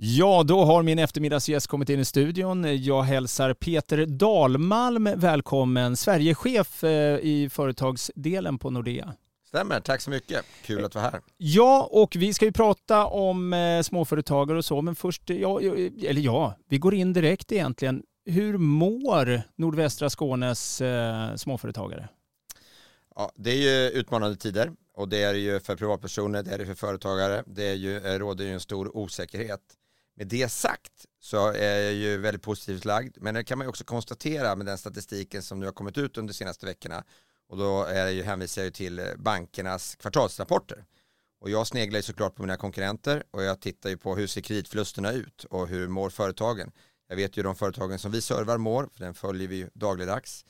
Ja, då har min eftermiddagsgäst kommit in i studion. Jag hälsar Peter Dalmalm välkommen, Sverigechef eh, i företagsdelen på Nordea. Stämmer, tack så mycket. Kul att vara här. Ja, och vi ska ju prata om eh, småföretagare och så, men först, ja, eller ja, vi går in direkt egentligen. Hur mår nordvästra Skånes eh, småföretagare? Ja, det är ju utmanande tider och det är ju för privatpersoner, det är det för företagare. Det är ju, råder ju en stor osäkerhet. Med det sagt så är jag ju väldigt positivt lagd, men det kan man ju också konstatera med den statistiken som nu har kommit ut under de senaste veckorna och då är ju, hänvisar jag ju till bankernas kvartalsrapporter. Och jag sneglar ju såklart på mina konkurrenter och jag tittar ju på hur ser kreditförlusterna ut och hur mår företagen. Jag vet ju de företagen som vi servar mår, för den följer vi ju dagligdags.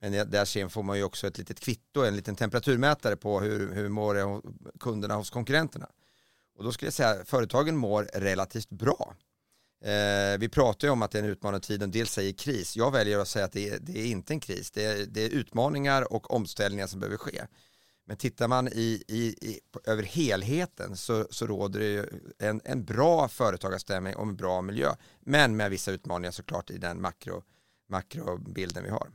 Men där sen får man ju också ett litet kvitto, en liten temperaturmätare på hur, hur mår kunderna hos konkurrenterna. Och då skulle jag säga att företagen mår relativt bra. Eh, vi pratar ju om att det är en utmanande tid och en del säger kris. Jag väljer att säga att det är, det är inte en kris. Det är, det är, utmaningar och omställningar som behöver ske. Men tittar man i, i, i över helheten så, så råder det ju en, en bra företagarstämning och en bra miljö. Men med vissa utmaningar såklart i den makro, makrobilden vi har.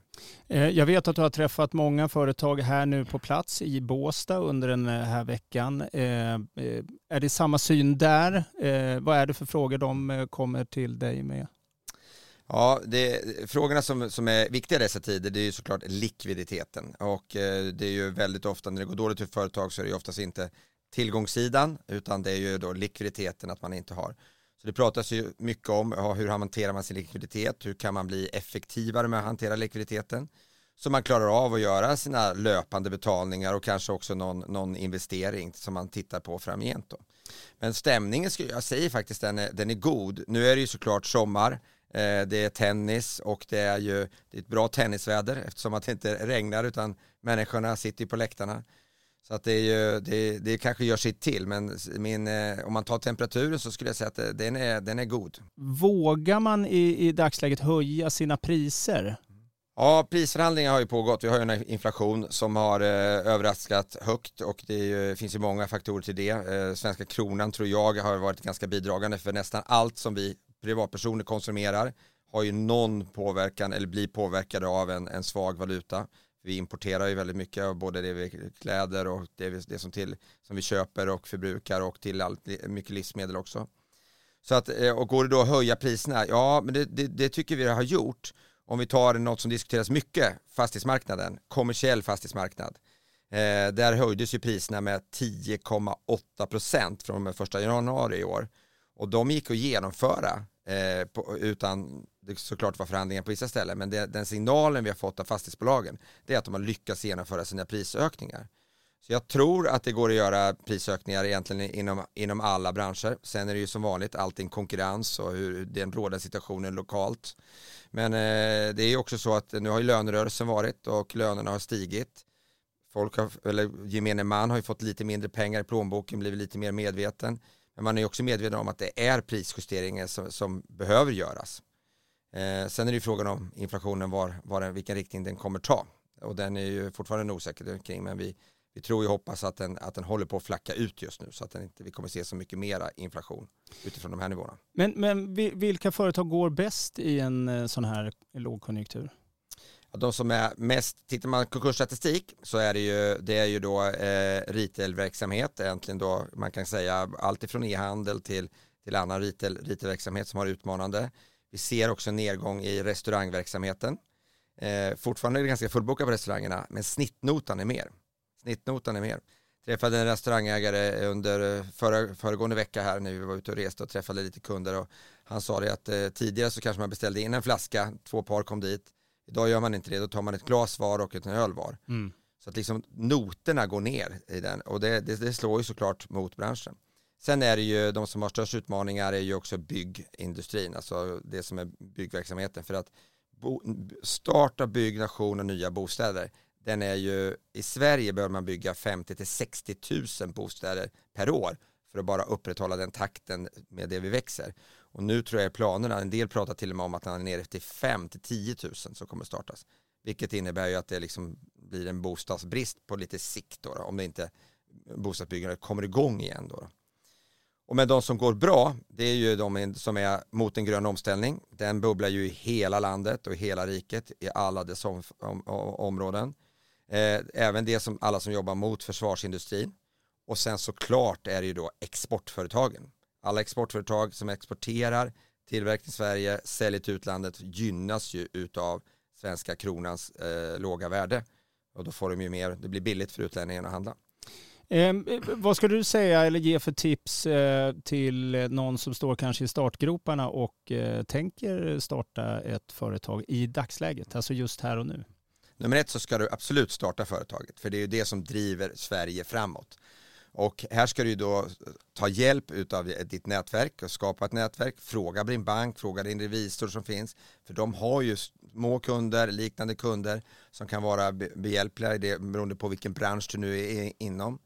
Eh, jag vet att du har träffat många företag här nu på plats i Båsta under den här veckan. Eh, eh, är det samma syn där? Vad är det för frågor de kommer till dig med? Ja, det, frågorna som, som är viktiga i dessa tider det är ju såklart likviditeten och det är ju väldigt ofta när det går dåligt för företag så är det ju oftast inte tillgångssidan utan det är ju då likviditeten att man inte har. Så det pratas ju mycket om ja, hur hanterar man sin likviditet, hur kan man bli effektivare med att hantera likviditeten så man klarar av att göra sina löpande betalningar och kanske också någon, någon investering som man tittar på framgent. Då. Men stämningen, jag säger faktiskt den är, den är god. Nu är det ju såklart sommar, eh, det är tennis och det är ju det är ett bra tennisväder eftersom att det inte regnar utan människorna sitter på läktarna. Så att det, är ju, det, det kanske gör sitt till, men min, eh, om man tar temperaturen så skulle jag säga att den är, den är god. Vågar man i, i dagsläget höja sina priser? Ja, prisförhandlingar har ju pågått. Vi har ju en inflation som har eh, överraskat högt och det ju, finns ju många faktorer till det. Eh, svenska kronan tror jag har varit ganska bidragande för nästan allt som vi privatpersoner konsumerar har ju någon påverkan eller blir påverkade av en, en svag valuta. Vi importerar ju väldigt mycket av både det vi kläder och det, vi, det som, till, som vi köper och förbrukar och till allt, mycket livsmedel också. Så att, eh, och går det då att höja priserna? Ja, men det, det, det tycker vi har gjort. Om vi tar något som diskuteras mycket, fastighetsmarknaden, kommersiell fastighetsmarknad. Eh, där höjdes ju priserna med 10,8 procent från den första januari i år. Och de gick att genomföra eh, på, utan det såklart var förhandlingar på vissa ställen, men det, den signalen vi har fått av fastighetsbolagen det är att de har lyckats genomföra sina prisökningar. Så jag tror att det går att göra prisökningar egentligen inom, inom alla branscher. Sen är det ju som vanligt allting konkurrens och hur den rådande situationen lokalt. Men eh, det är också så att nu har ju lönerörelsen varit och lönerna har stigit. Folk har, eller gemene man har ju fått lite mindre pengar i plånboken, blivit lite mer medveten. Men man är också medveten om att det är prisjusteringar som, som behöver göras. Eh, sen är det ju frågan om inflationen, var, var vilken riktning den kommer ta. Och den är ju fortfarande osäker kring, men vi, vi tror och hoppas att den, att den håller på att flacka ut just nu så att den inte, vi kommer se så mycket mera inflation utifrån de här nivåerna. Men, men vilka företag går bäst i en eh, sån här lågkonjunktur? De som är mest, tittar man konkursstatistik så är det ju, det är ju då eh, retailverksamhet, egentligen då man kan säga allt ifrån e-handel till, till annan retail, retailverksamhet som har utmanande. Vi ser också en nedgång i restaurangverksamheten. Eh, fortfarande är det ganska fullbokat på restaurangerna, men snittnotan är mer. Snittnotan är mer. Träffade en restaurangägare under förra, föregående vecka här när vi var ute och reste och träffade lite kunder och han sa det att eh, tidigare så kanske man beställde in en flaska, två par kom dit. Idag gör man inte det, då tar man ett glas var och ett öl var. Mm. Så att liksom noterna går ner i den och det, det, det slår ju såklart mot branschen. Sen är det ju de som har störst utmaningar är ju också byggindustrin, alltså det som är byggverksamheten. För att bo, starta byggnation av nya bostäder, den är ju, i Sverige bör man bygga 50 till 60 000 bostäder per år för att bara upprätthålla den takten med det vi växer. Och nu tror jag planerna, en del pratar till och med om att han är nere till 5 till 10 000 som kommer startas. Vilket innebär ju att det liksom blir en bostadsbrist på lite sikt då, då om det inte bostadsbyggandet kommer igång igen då. då. Och med de som går bra, det är ju de som är mot en grön omställning. Den bubblar ju i hela landet och i hela riket, i alla dess om, om, områden. Eh, även det som alla som jobbar mot försvarsindustrin. Och sen såklart är det ju då exportföretagen. Alla exportföretag som exporterar tillverkning i Sverige, säljer till utlandet gynnas ju utav svenska kronans eh, låga värde. Och då får de ju mer, det blir billigt för utlänningen att handla. Eh, vad skulle du säga eller ge för tips eh, till någon som står kanske i startgroparna och eh, tänker starta ett företag i dagsläget, alltså just här och nu? Nummer ett så ska du absolut starta företaget, för det är ju det som driver Sverige framåt. Och här ska du då ta hjälp av ditt nätverk och skapa ett nätverk. Fråga din bank, fråga din revisor som finns. För de har ju små kunder, liknande kunder som kan vara behjälpliga i det beroende på vilken bransch du nu är inom.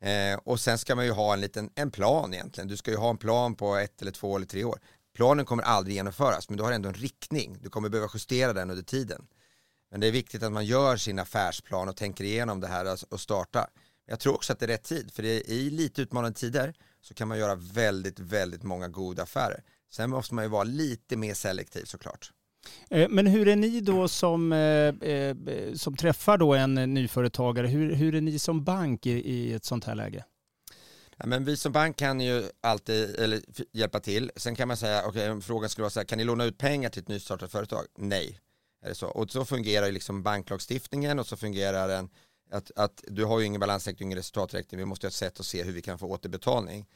Eh, och sen ska man ju ha en liten en plan egentligen. Du ska ju ha en plan på ett eller två eller tre år. Planen kommer aldrig genomföras men du har ändå en riktning. Du kommer behöva justera den under tiden. Men det är viktigt att man gör sin affärsplan och tänker igenom det här alltså, och startar. Jag tror också att det är rätt tid, för det är i lite utmanande tider så kan man göra väldigt, väldigt många goda affärer. Sen måste man ju vara lite mer selektiv såklart. Eh, men hur är ni då som, eh, eh, som träffar då en nyföretagare, hur, hur är ni som bank i, i ett sånt här läge? Ja, men vi som bank kan ju alltid eller, hjälpa till. Sen kan man säga, okay, frågan skulle vara så här, kan ni låna ut pengar till ett nystartat företag? Nej. Är det så? Och så fungerar ju liksom banklagstiftningen och så fungerar den att, att du har ju ingen balansräkning, ingen resultaträkning, vi måste ha ett sätt att se hur vi kan få återbetalning.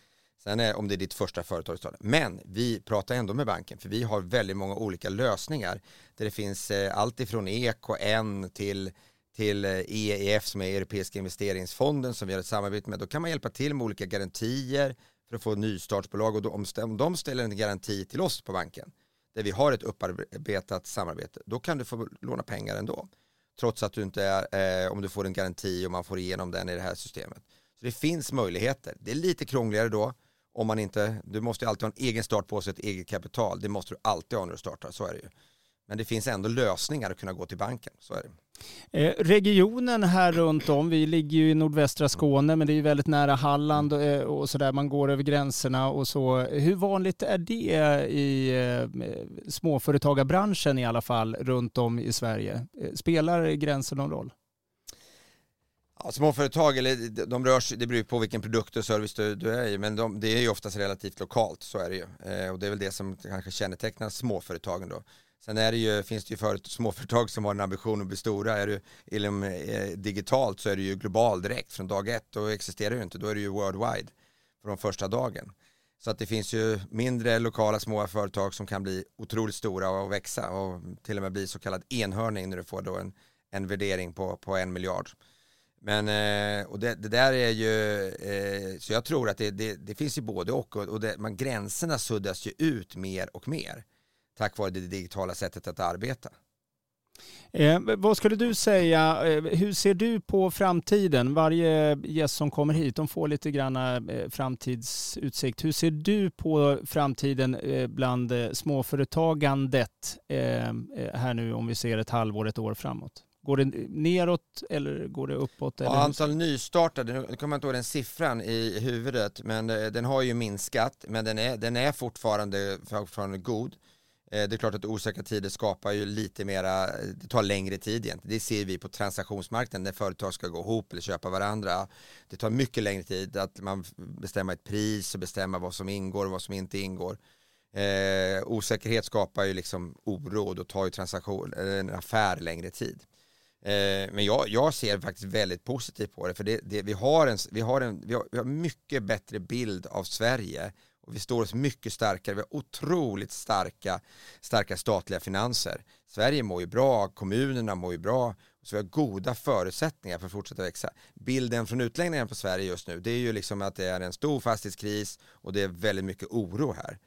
Sen är om det är ditt första företag. Men vi pratar ändå med banken för vi har väldigt många olika lösningar där det finns eh, allt ifrån EKN till till eh, EEF som är Europeiska investeringsfonden som vi har ett samarbete med. Då kan man hjälpa till med olika garantier för att få nystartsbolag och då, om de ställer en garanti till oss på banken där vi har ett upparbetat samarbete, då kan du få låna pengar ändå trots att du inte är, eh, om du får en garanti och man får igenom den i det här systemet. Så det finns möjligheter. Det är lite krångligare då om man inte, du måste alltid ha en egen start på sig, ett eget kapital. Det måste du alltid ha när du startar, så är det ju. Men det finns ändå lösningar att kunna gå till banken, så är det. Eh, regionen här runt om, vi ligger ju i nordvästra Skåne men det är ju väldigt nära Halland och, så och sådär, man går över gränserna och så. Hur vanligt är det i eh, småföretagarbranschen i alla fall runt om i Sverige? Spelar gränsen någon roll? Ja, småföretag, eller de rör det beror på vilken produkt och service du, du är i, men de, det är ju oftast relativt lokalt, så är det ju. Och det är väl det som kanske kännetecknar småföretagen då. Sen är det ju, finns det ju för, småföretag som har en ambition att bli stora. Är du inom, eh, digitalt så är det ju global direkt från dag ett. Då existerar du inte, då är det ju worldwide från första dagen. Så att det finns ju mindre lokala små företag som kan bli otroligt stora och växa och till och med bli så kallad enhörning när du får då en, en värdering på, på en miljard. Men eh, och det, det, där är ju, eh, så jag tror att det, det, det finns ju både och och det, man, gränserna suddas ju ut mer och mer tack vare det digitala sättet att arbeta. Eh, vad skulle du säga, eh, hur ser du på framtiden? Varje gäst som kommer hit, de får lite grann eh, framtidsutsikt. Hur ser du på framtiden eh, bland eh, småföretagandet eh, här nu om vi ser ett halvår, ett år framåt? Går det neråt eller går det uppåt? Eller ja, antal nystartade, nu kommer jag inte ihåg den siffran i huvudet, men den har ju minskat, men den är, den är fortfarande, fortfarande god. Eh, det är klart att osäkra tider skapar ju lite mera, det tar längre tid egentligen. Det ser vi på transaktionsmarknaden när företag ska gå ihop eller köpa varandra. Det tar mycket längre tid att man bestämmer ett pris och bestämma vad som ingår och vad som inte ingår. Eh, osäkerhet skapar ju liksom oro och då tar ju transaktion, en affär längre tid. Eh, men jag, jag, ser faktiskt väldigt positivt på det för det, det, vi, har en, vi, har en, vi, har, vi har mycket bättre bild av Sverige och vi står oss mycket starkare, vi har otroligt starka, starka statliga finanser. Sverige mår ju bra, kommunerna mår ju bra, så vi har goda förutsättningar för att fortsätta växa. Bilden från utläggningen på Sverige just nu, det är ju liksom att det är en stor fastighetskris och det är väldigt mycket oro här.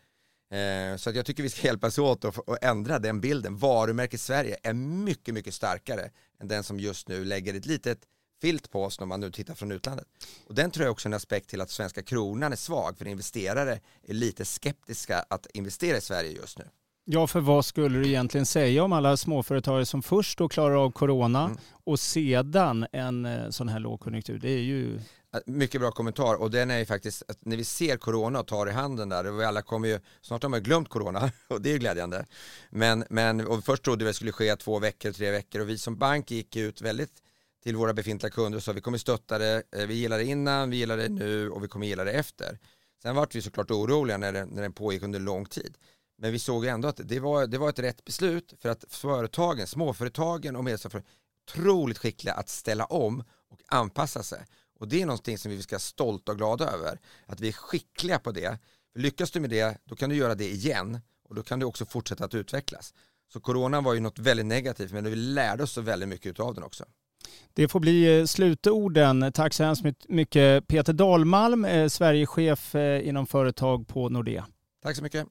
Eh, så att jag tycker vi ska hjälpas åt att ändra den bilden. Varumärket Sverige är mycket, mycket starkare än den som just nu lägger ett litet filt på oss när man nu tittar från utlandet. Och den tror jag också är en aspekt till att svenska kronan är svag, för investerare är lite skeptiska att investera i Sverige just nu. Ja, för vad skulle du egentligen säga om alla småföretagare som först då klarar av corona mm. och sedan en eh, sån här lågkonjunktur? Det är ju Mycket bra kommentar och den är ju faktiskt att när vi ser corona och tar i handen där, och vi alla kommer ju, snart har man glömt corona och det är glädjande. Men, men och först trodde vi att det skulle ske två veckor, tre veckor och vi som bank gick ut väldigt till våra befintliga kunder och sa vi kommer stötta det, eh, vi gillar det innan, vi gillar det nu och vi kommer gilla det efter. Sen vart vi såklart oroliga när, det, när den pågick under lång tid. Men vi såg ändå att det var, det var ett rätt beslut för att företagen, småföretagen och medelstora otroligt skickliga att ställa om och anpassa sig. Och det är någonting som vi ska vara stolta och glada över. Att vi är skickliga på det. Lyckas du med det, då kan du göra det igen och då kan du också fortsätta att utvecklas. Så coronan var ju något väldigt negativt men vi lärde oss så väldigt mycket av den också. Det får bli eh, slutorden. Tack så hemskt mycket Peter Dahlmalm, eh, Sverigechef eh, inom företag på Nordea. Tack så mycket.